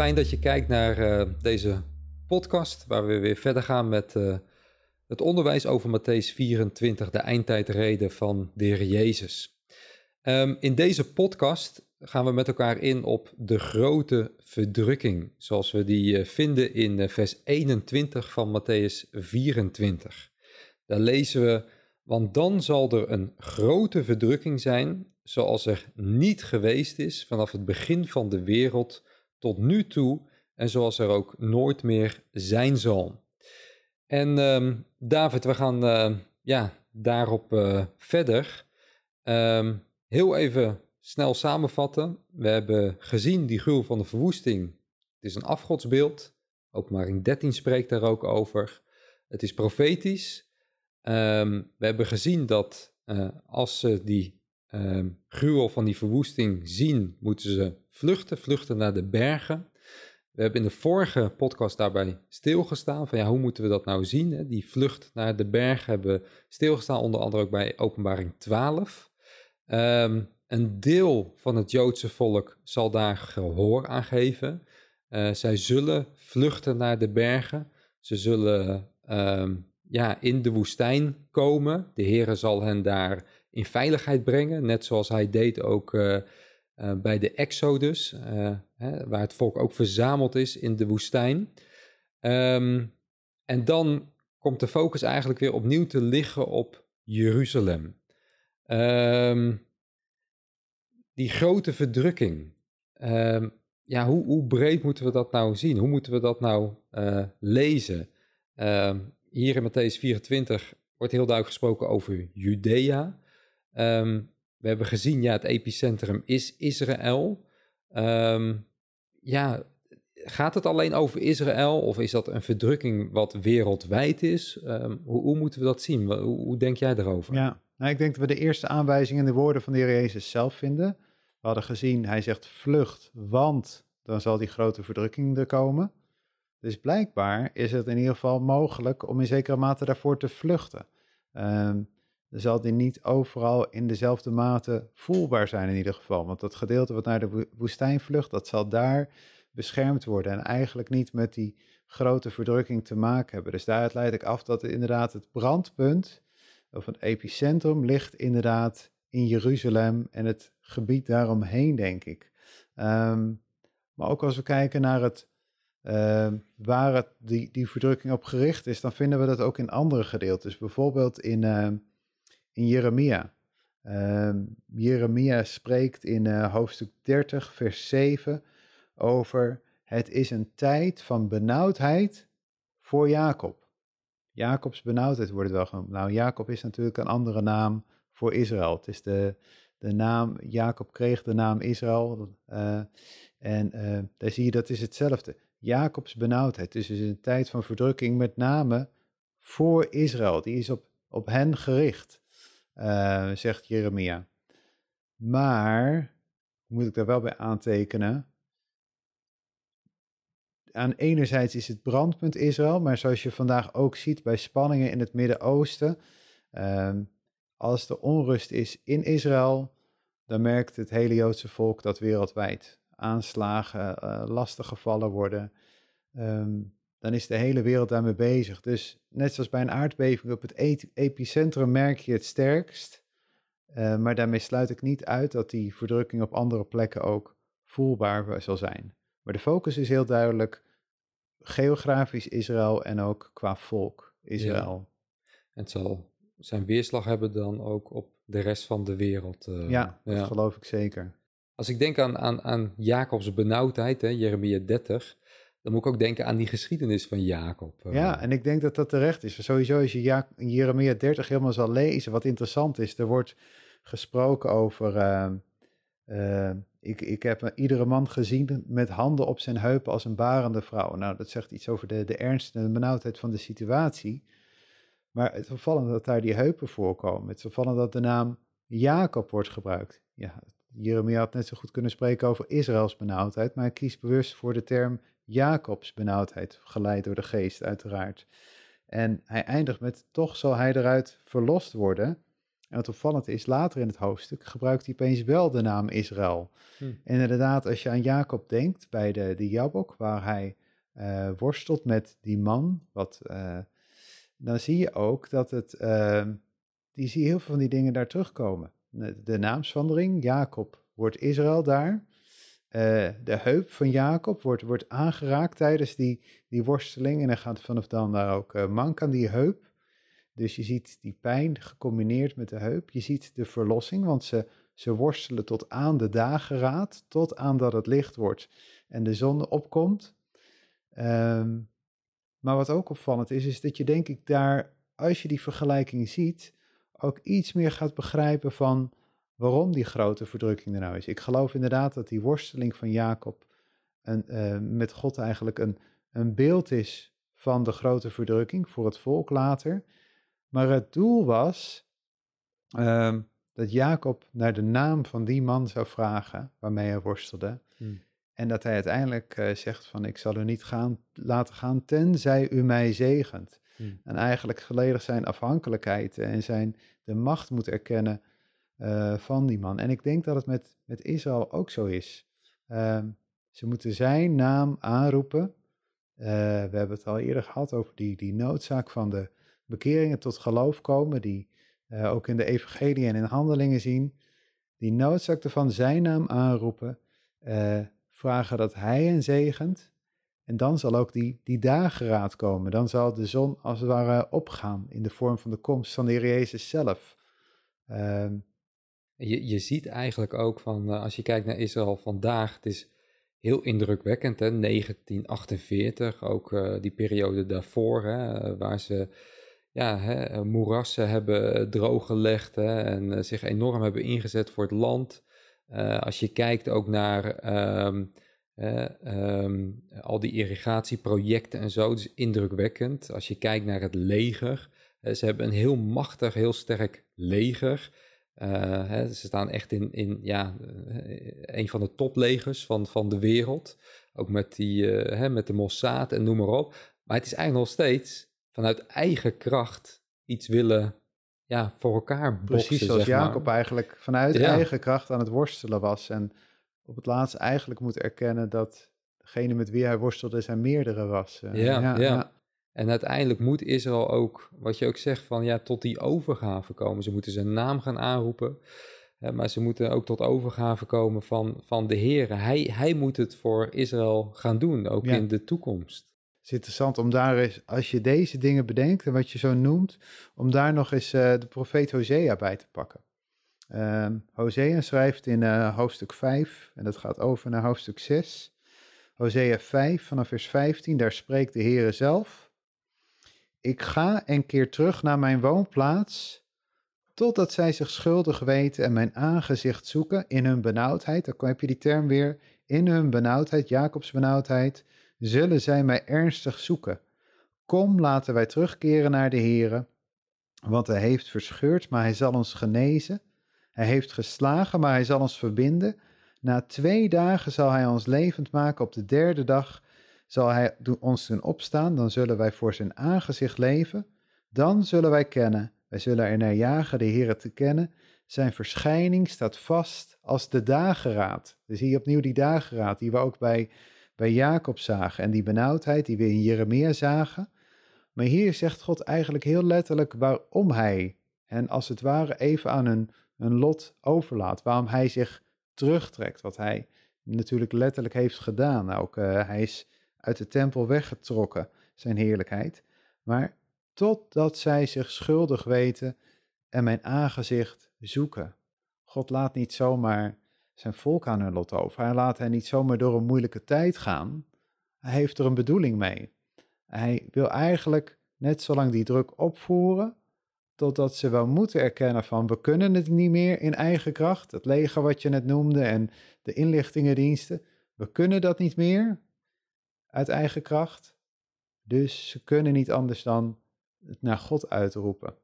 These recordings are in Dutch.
fijn dat je kijkt naar uh, deze podcast, waar we weer verder gaan met uh, het onderwijs over Matthäus 24, de eindtijdreden van de Heer Jezus. Um, in deze podcast gaan we met elkaar in op de grote verdrukking, zoals we die uh, vinden in vers 21 van Matthäus 24. Daar lezen we, want dan zal er een grote verdrukking zijn, zoals er niet geweest is vanaf het begin van de wereld tot nu toe en zoals er ook nooit meer zijn zal. En uh, David, we gaan uh, ja, daarop uh, verder. Um, heel even snel samenvatten. We hebben gezien die gruwel van de verwoesting. Het is een afgodsbeeld. Openbaring 13 spreekt daar ook over. Het is profetisch. Um, we hebben gezien dat uh, als ze die um, gruwel van die verwoesting zien, moeten ze vluchten, vluchten naar de bergen. We hebben in de vorige podcast daarbij stilgestaan van ja, hoe moeten we dat nou zien? Hè? Die vlucht naar de bergen hebben we stilgestaan, onder andere ook bij openbaring 12. Um, een deel van het Joodse volk zal daar gehoor aan geven. Uh, zij zullen vluchten naar de bergen. Ze zullen um, ja, in de woestijn komen. De Heere zal hen daar in veiligheid brengen, net zoals hij deed ook uh, uh, bij de Exodus, uh, hè, waar het volk ook verzameld is in de woestijn. Um, en dan komt de focus eigenlijk weer opnieuw te liggen op Jeruzalem. Um, die grote verdrukking. Um, ja, hoe, hoe, breed moeten we dat nou zien? Hoe moeten we dat nou lezen? hier in Matthäus 24 wordt heel duidelijk gesproken over Judea. Um, we hebben gezien, ja, het epicentrum is Israël. Um, ja, gaat het alleen over Israël of is dat een verdrukking wat wereldwijd is? Um, hoe, moeten we dat zien? Hoe, hoe, denk jij daarover? Ja, nou, ik denk dat we de eerste aanwijzing in de woorden van de Heer Jezus zelf vinden. We hadden gezien, hij zegt vlucht, want dan zal die grote verdrukking er komen. Dus blijkbaar is het in ieder geval mogelijk om in zekere mate daarvoor te vluchten. Um, zal die niet overal in dezelfde mate voelbaar zijn in ieder geval. Want dat gedeelte wat naar de woestijn vlucht, dat zal daar beschermd worden en eigenlijk niet met die grote verdrukking te maken hebben. Dus daaruit leid ik af dat inderdaad het brandpunt of een epicentrum ligt inderdaad in Jeruzalem en het gebied daaromheen, denk ik. Um, maar ook als we kijken naar het, uh, waar het, die, die verdrukking op gericht is, dan vinden we dat ook in andere gedeeltes. Bijvoorbeeld in, uh, in Jeremia. Uh, Jeremia spreekt in uh, hoofdstuk 30, vers 7 over het is een tijd van benauwdheid voor Jacob. Jacobs benauwdheid wordt het wel genoemd. Nou, Jacob is natuurlijk een andere naam voor Israël. Het is de, de naam, Jacob kreeg de naam Israël. Uh, en uh, daar zie je, dat is hetzelfde. Jacobs benauwdheid. Dus het is een tijd van verdrukking, met name voor Israël. Die is op, op hen gericht uh, zegt Jeremia. Maar, moet ik daar wel bij aantekenen, aan enerzijds is het brandpunt Israël, maar zoals je vandaag ook ziet bij spanningen in het Midden-Oosten, um, als er onrust is in Israël, dan merkt het hele Joodse volk dat wereldwijd. Aanslagen, uh, lastiggevallen worden. Um, dan is de hele wereld daarmee bezig. Dus net zoals bij een aardbeving op het epicentrum merk je het sterkst. Uh, maar daarmee sluit ik niet uit dat die verdrukking op andere plekken ook voelbaar zal zijn. Maar de focus is heel duidelijk geografisch Israël en ook qua volk Israël. Ja. Het zal zijn weerslag hebben dan ook op de rest van de wereld. Uh, ja, dat ja. geloof ik zeker. Als ik denk aan, aan, aan Jacobs benauwdheid, hè, Jeremia 30, dan moet ik ook denken aan die geschiedenis van Jacob. Eh. Ja, en ik denk dat dat terecht is. Sowieso als je Jeremia 30 helemaal zal lezen, wat interessant is, er wordt gesproken over, uh, uh, ik, ik heb iedere man gezien met handen op zijn heupen als een barende vrouw. Nou, dat zegt iets over de, de ernst en de benauwdheid van de situatie. Maar het is opvallend dat daar die heupen voorkomen. Het is opvallend dat de naam Jacob wordt gebruikt. Ja, Jeremia had net zo goed kunnen spreken over Israëls benauwdheid, maar hij kiest bewust voor de term Jacobs benauwdheid, geleid door de geest uiteraard. En hij eindigt met, toch zal hij eruit verlost worden. En wat opvallend is, later in het hoofdstuk gebruikt hij opeens wel de naam Israël. Hm. En inderdaad, als je aan Jacob denkt bij de, de Jabok, waar hij eh, worstelt met die man, wat, eh, dan zie je ook dat het, uh, die zie je heel veel van die dingen daar terugkomen. De, de naamsverandering, Jacob wordt Israël daar. Uh, de heup van Jacob wordt, wordt aangeraakt tijdens die, die worsteling. En dan gaat vanaf dan daar ook uh, mank aan die heup. Dus je ziet die pijn gecombineerd met de heup. Je ziet de verlossing, want ze, ze worstelen tot aan de dageraad, tot aan dat het licht wordt en de zon opkomt. Um, maar wat ook opvallend is, is dat je denk ik daar, als je die vergelijking ziet, ook iets meer gaat begrijpen van waarom die grote verdrukking er nou is. Ik geloof inderdaad dat die worsteling van Jacob een, uh, met God eigenlijk een, een beeld is van de grote verdrukking voor het volk later. Maar het doel was um, dat Jacob naar de naam van die man zou vragen waarmee hij worstelde. Hmm. En dat hij uiteindelijk uh, zegt van ik zal u niet gaan, laten gaan tenzij u mij zegent. Hmm. En eigenlijk volledig zijn afhankelijkheid en zijn de macht moet erkennen uh, van die man. En ik denk dat het met, met Israël ook zo is. Uh, ze moeten zijn naam aanroepen. Uh, we hebben het al eerder gehad over die, die noodzaak van de bekeringen tot geloof komen, die ook in de evangelie en in handelingen zien. Die noodzaak ervan zijn naam aanroepen, vragen dat hij hen zegent. En dan zal ook die, die dageraad komen. Dan zal de zon als het ware opgaan in de vorm van de komst van de Heer Jezus zelf. Uh, je, je ziet eigenlijk ook van, uh, als je kijkt naar Israël vandaag, het is heel indrukwekkend, hè? 1948, ook uh, die periode daarvoor, hè, waar ze ja, hè, moerassen hebben drooggelegd hè, en zich enorm hebben ingezet voor het land. als je kijkt ook naar um, um, al die irrigatieprojecten en zo, het is indrukwekkend. Als je kijkt naar het leger, ze hebben een heel machtig, heel sterk leger. Uh, hè, ze staan echt in, in ja, een van de toplegers van, van de wereld. Ook met, die, uh, hè, met de Mossad en noem maar op. Maar het is eigenlijk nog steeds vanuit eigen kracht iets willen ja, voor elkaar boksen, Precies zoals Jacob maar. eigenlijk vanuit ja. eigen kracht aan het worstelen was. En op het laatst eigenlijk moet erkennen dat degene met wie hij worstelde zijn meerdere was. Uh, ja, ja, ja. En uiteindelijk moet Israël ook, wat je ook zegt, van ja, tot die overgave komen. Ze moeten zijn naam gaan aanroepen, hè, maar ze moeten ook tot overgave komen van, van de Heer. Hij, hij moet het voor Israël gaan doen, ook ja. in de toekomst. Het is interessant om daar eens, als je deze dingen bedenkt en wat je zo noemt, om daar nog eens uh, de profeet Hosea bij te pakken. Uh, Hosea schrijft in uh, hoofdstuk 5, en dat gaat over naar hoofdstuk 6. Hosea 5, vanaf vers 15, daar spreekt de Heere zelf. Ik ga en keer terug naar mijn woonplaats, totdat zij zich schuldig weten en mijn aangezicht zoeken in hun benauwdheid. Dan heb je die term weer. In hun benauwdheid, Jacobs benauwdheid, zullen zij mij ernstig zoeken. Kom, laten wij terugkeren naar de Heere, want hij heeft verscheurd, maar hij zal ons genezen. Hij heeft geslagen, maar hij zal ons verbinden. Na twee dagen zal hij ons levend maken. Op de derde dag zal hij ons doen opstaan, dan zullen wij voor zijn aangezicht leven. Dan zullen wij kennen, wij zullen er naar jagen de Heer te kennen. Zijn verschijning staat vast als de dageraad. Dus hier opnieuw die dageraad die we ook bij, bij Jacob zagen. En die benauwdheid die we in Jeremia zagen. Maar hier zegt God eigenlijk heel letterlijk waarom hij hen als het ware even aan hun, hun lot overlaat. Waarom hij zich terugtrekt, wat hij natuurlijk letterlijk heeft gedaan. Ook uh, hij is uit de tempel weggetrokken, zijn heerlijkheid. Maar totdat zij zich schuldig weten en mijn aangezicht zoeken. God laat niet zomaar zijn volk aan hun lot over. Hij laat hen niet zomaar door een moeilijke tijd gaan. Hij heeft er een bedoeling mee. Hij wil eigenlijk net zolang die druk opvoeren, totdat ze wel moeten erkennen van we kunnen het niet meer in eigen kracht. Het leger wat je net noemde en de inlichtingendiensten. We kunnen dat niet meer uit eigen kracht. Dus ze kunnen niet anders dan het naar God uitroepen.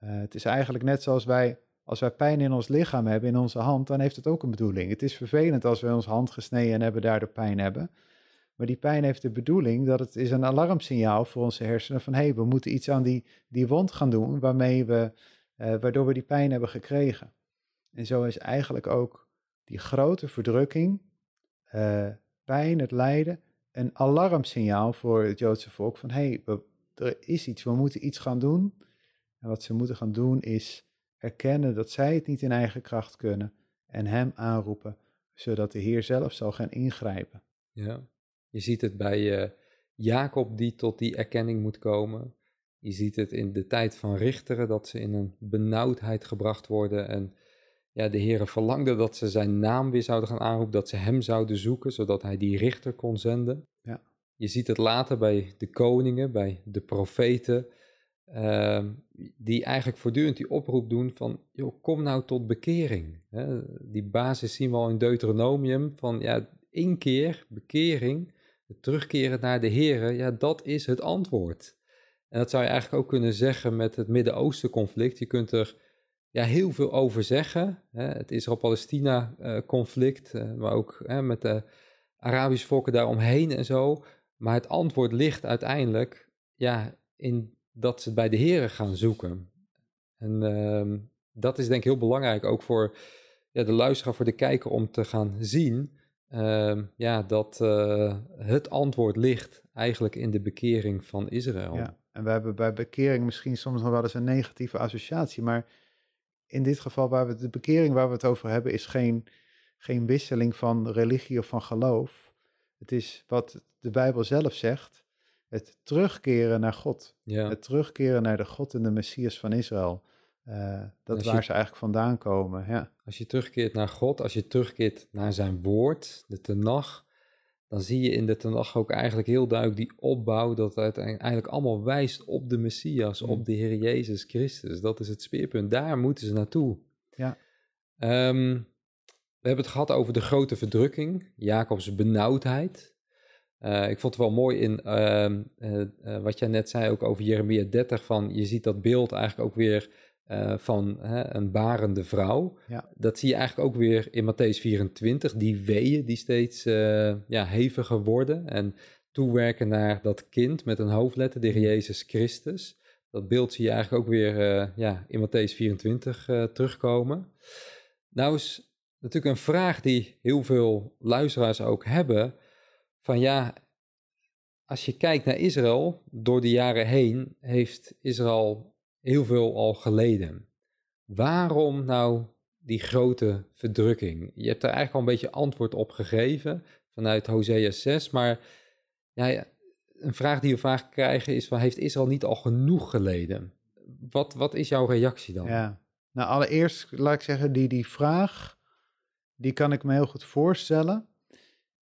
Uh, het is eigenlijk net zoals wij, als wij pijn in ons lichaam hebben, in onze hand, dan heeft het ook een bedoeling. Het is vervelend als we onze hand gesneden en hebben, daardoor pijn hebben. Maar die pijn heeft de bedoeling dat het is een alarmsignaal voor onze hersenen van hé, hey, we moeten iets aan die, die wond gaan doen waarmee we eh, waardoor we die pijn hebben gekregen. En zo is eigenlijk ook die grote verdrukking, uh, pijn, het lijden, een alarmsignaal voor het Joodse volk van hé, hey, er is iets, we moeten iets gaan doen. En wat ze moeten gaan doen is erkennen dat zij het niet in eigen kracht kunnen en hem aanroepen, zodat de Heer zelf zal gaan ingrijpen. Ja, je ziet het bij uh, Jacob die tot die erkenning moet komen. Je ziet het in de tijd van richteren, dat ze in een benauwdheid gebracht worden. En ja, de heren verlangde dat ze zijn naam weer zouden gaan aanroepen, dat ze hem zouden zoeken, zodat hij die richter kon zenden. Ja. Je ziet het later bij de koningen, bij de profeten, uh, die eigenlijk voortdurend die oproep doen van, joh, kom nou tot bekering. Hè? Die basis zien we al in Deuteronomium, van ja, één keer bekering, het terugkeren naar de heren, ja, dat is het antwoord. En dat zou je eigenlijk ook kunnen zeggen met het Midden-Oosten conflict. Je kunt er ja, heel veel over zeggen. Hè. Het Israël-Palestina-conflict, uh, maar ook hè, met de Arabische volken daaromheen en zo. Maar het antwoord ligt uiteindelijk ja, in dat ze het bij de heren gaan zoeken. En uh, dat is denk ik heel belangrijk ook voor ja, de luisteraar, voor de kijker om te gaan zien. Uh, ja, dat uh, het antwoord ligt eigenlijk in de bekering van Israël. Ja, en we hebben bij bekering misschien soms nog wel eens een negatieve associatie, maar in dit geval waar we de bekering waar we het over hebben, is geen, geen wisseling van religie of van geloof. Het is wat de Bijbel zelf zegt, het terugkeren naar God. Ja. Het terugkeren naar de God en de Messias van Israël. Uh, dat is waar je, ze eigenlijk vandaan komen. Ja. Als je terugkeert naar God, als je terugkeert naar zijn woord, de Tenach, dan zie je in de Tenach ook eigenlijk heel duidelijk die opbouw dat het eigenlijk allemaal wijst op de Messias, mm. op de Heer Jezus Christus. Dat is het speerpunt. Daar moeten ze naartoe. Ja. Um, we hebben het gehad over de grote verdrukking, Jacobs benauwdheid. Uh, ik vond het wel mooi in uh, uh, wat jij net zei ook over Jeremia 30, van je ziet dat beeld eigenlijk ook weer uh, van hè, een barende vrouw. Ja. Dat zie je eigenlijk ook weer in Matthäus 24, die weeën die steeds uh, ja, heviger worden en toewerken naar dat kind met een hoofdletter, de Heer Jezus Christus. Dat beeld zie je eigenlijk ook weer uh, ja, in Matthäus 24 terugkomen. Nou is natuurlijk een vraag die heel veel luisteraars ook hebben, van ja, als je kijkt naar Israël, door de jaren heen heeft Israël heel veel al geleden. Waarom nou die grote verdrukking? Je hebt er eigenlijk al een beetje antwoord op gegeven vanuit Hosea 6, maar ja, een vraag die we vaak krijgen is: heeft Israël niet al genoeg geleden? Wat, wat is jouw reactie dan? Ja, nou allereerst laat ik zeggen, die, die vraag, die kan ik me heel goed voorstellen.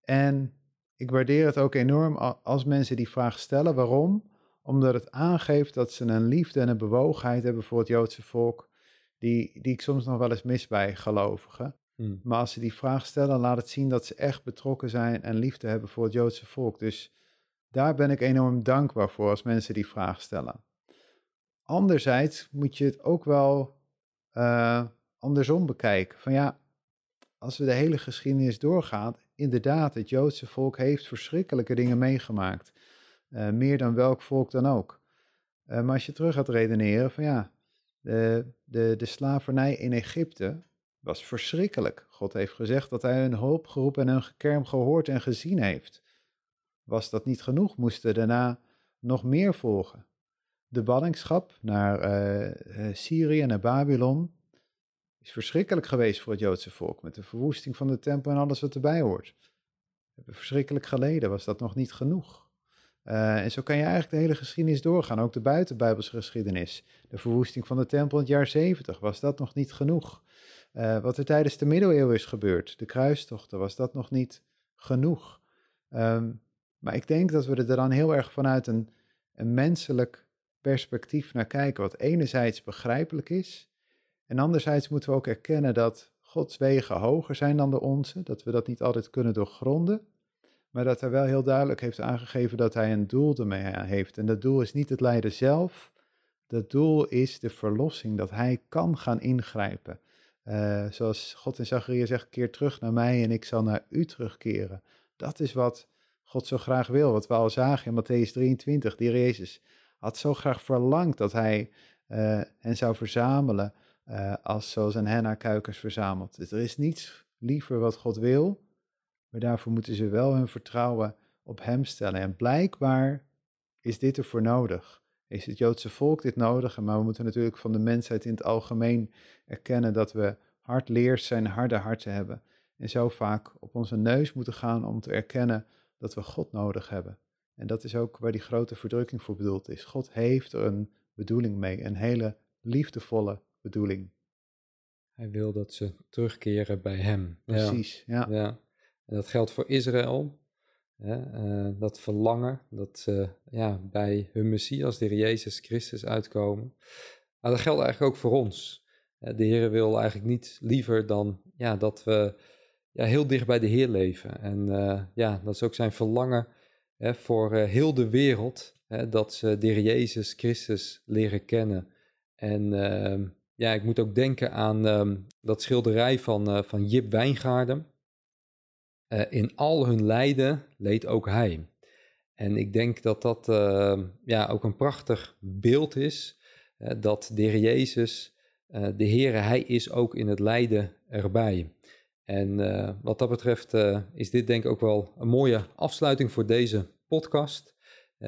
En ik waardeer het ook enorm als mensen die vraag stellen. Waarom? Omdat het aangeeft dat ze een liefde en een bewogenheid hebben voor het Joodse volk, die, die ik soms nog wel eens mis bij gelovigen. Hmm. Maar als ze die vraag stellen, laat het zien dat ze echt betrokken zijn en liefde hebben voor het Joodse volk. Dus daar ben ik enorm dankbaar voor als mensen die vraag stellen. Anderzijds moet je het ook wel uh, andersom bekijken. Van ja, als we de hele geschiedenis doorgaan, inderdaad, het Joodse volk heeft verschrikkelijke dingen meegemaakt. Uh, meer dan welk volk dan ook. Uh, maar als je terug gaat redeneren van ja, de, de, de slavernij in Egypte was verschrikkelijk. God heeft gezegd dat hij hun hulp geroepen en hun gekerm gehoord en gezien heeft. Was dat niet genoeg? Moesten daarna nog meer volgen. De ballingschap naar uh, Syrië, naar Babylon, is verschrikkelijk geweest voor het Joodse volk. Met de verwoesting van de tempel en alles wat erbij hoort. Hebben verschrikkelijk geleden. Was dat nog niet genoeg? Uh, en zo kan je eigenlijk de hele geschiedenis doorgaan, ook de buitenbijbelse geschiedenis. De verwoesting van de tempel in het jaar 70, was dat nog niet genoeg? Uh, wat er tijdens de middeleeuwen is gebeurd, de kruistochten, was dat nog niet genoeg? Um, maar ik denk dat we er dan heel erg vanuit een, een menselijk perspectief naar kijken, wat enerzijds begrijpelijk is, en anderzijds moeten we ook erkennen dat Gods wegen hoger zijn dan de onze, dat we dat niet altijd kunnen doorgronden. Maar dat hij wel heel duidelijk heeft aangegeven dat hij een doel ermee heeft. En dat doel is niet het lijden zelf. Dat doel is de verlossing, dat hij kan gaan ingrijpen. Uh, zoals God in Zachariah zegt, keer terug naar mij en ik zal naar u terugkeren. Dat is wat God zo graag wil, wat we al zagen in Matthäus 23. Die Jezus had zo graag verlangd dat hij hen zou verzamelen als zoals een hen haar kuikens verzamelt. Dus er is niets liever wat God wil, maar daarvoor moeten ze wel hun vertrouwen op Hem stellen. En blijkbaar is dit ervoor nodig. Is het Joodse volk dit nodig? Maar we moeten natuurlijk van de mensheid in het algemeen erkennen dat we hardleers zijn, harde harten hebben. En zo vaak op onze neus moeten gaan om te erkennen dat we God nodig hebben. En dat is ook waar die grote verdrukking voor bedoeld is. God heeft er een bedoeling mee, een hele liefdevolle bedoeling. Hij wil dat ze terugkeren bij Hem. Precies, ja. ja. En dat geldt voor Israël. Hè? Uh, dat verlangen dat ze ja, bij hun Messias, de Jezus Christus, uitkomen. Maar dat geldt eigenlijk ook voor ons. De Heer wil eigenlijk niet liever dan ja, dat we ja, heel dicht bij de Heer leven. En uh, ja, dat is ook zijn verlangen hè, voor uh, heel de wereld. Hè, dat ze de Jezus Christus leren kennen. En uh, ja, ik moet ook denken aan um, dat schilderij van, van Jip Wijngaarden. In al hun lijden leed ook hij. En ik denk dat dat ehm, ja, ook een prachtig beeld is. dat de Heer Jezus, de Heer, hij is ook in het lijden erbij. En wat dat betreft is dit denk ik ook wel een mooie afsluiting voor deze podcast.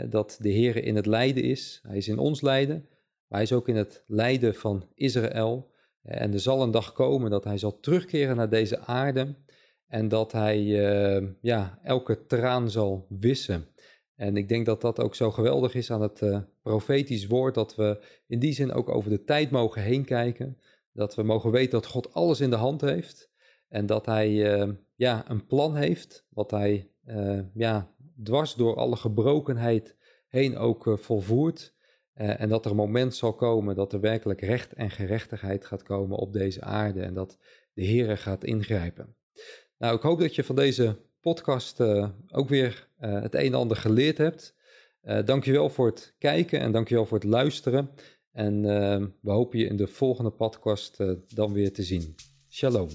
Dat de Heer in het lijden is. Hij is in ons lijden, maar hij is ook in het lijden van Israël. en er zal een dag komen dat hij zal terugkeren naar deze aarde. En dat hij ja, elke traan zal wissen. En ik denk dat dat ook zo geweldig is aan het profetisch woord. Dat we in die zin ook over de tijd mogen heen kijken. Dat we mogen weten dat God alles in de hand heeft. En dat hij uh, ja, een plan heeft, wat hij uh, ja, dwars door alle gebrokenheid heen ook uh, volvoert. en dat er een moment zal komen dat er werkelijk recht en gerechtigheid gaat komen op deze aarde en dat de Heer gaat ingrijpen. Nou, ik hoop dat je van deze podcast ook weer het een en ander geleerd hebt. dankjewel voor het kijken en dankjewel voor het luisteren. En we hopen je in de volgende podcast dan weer te zien. Shalom.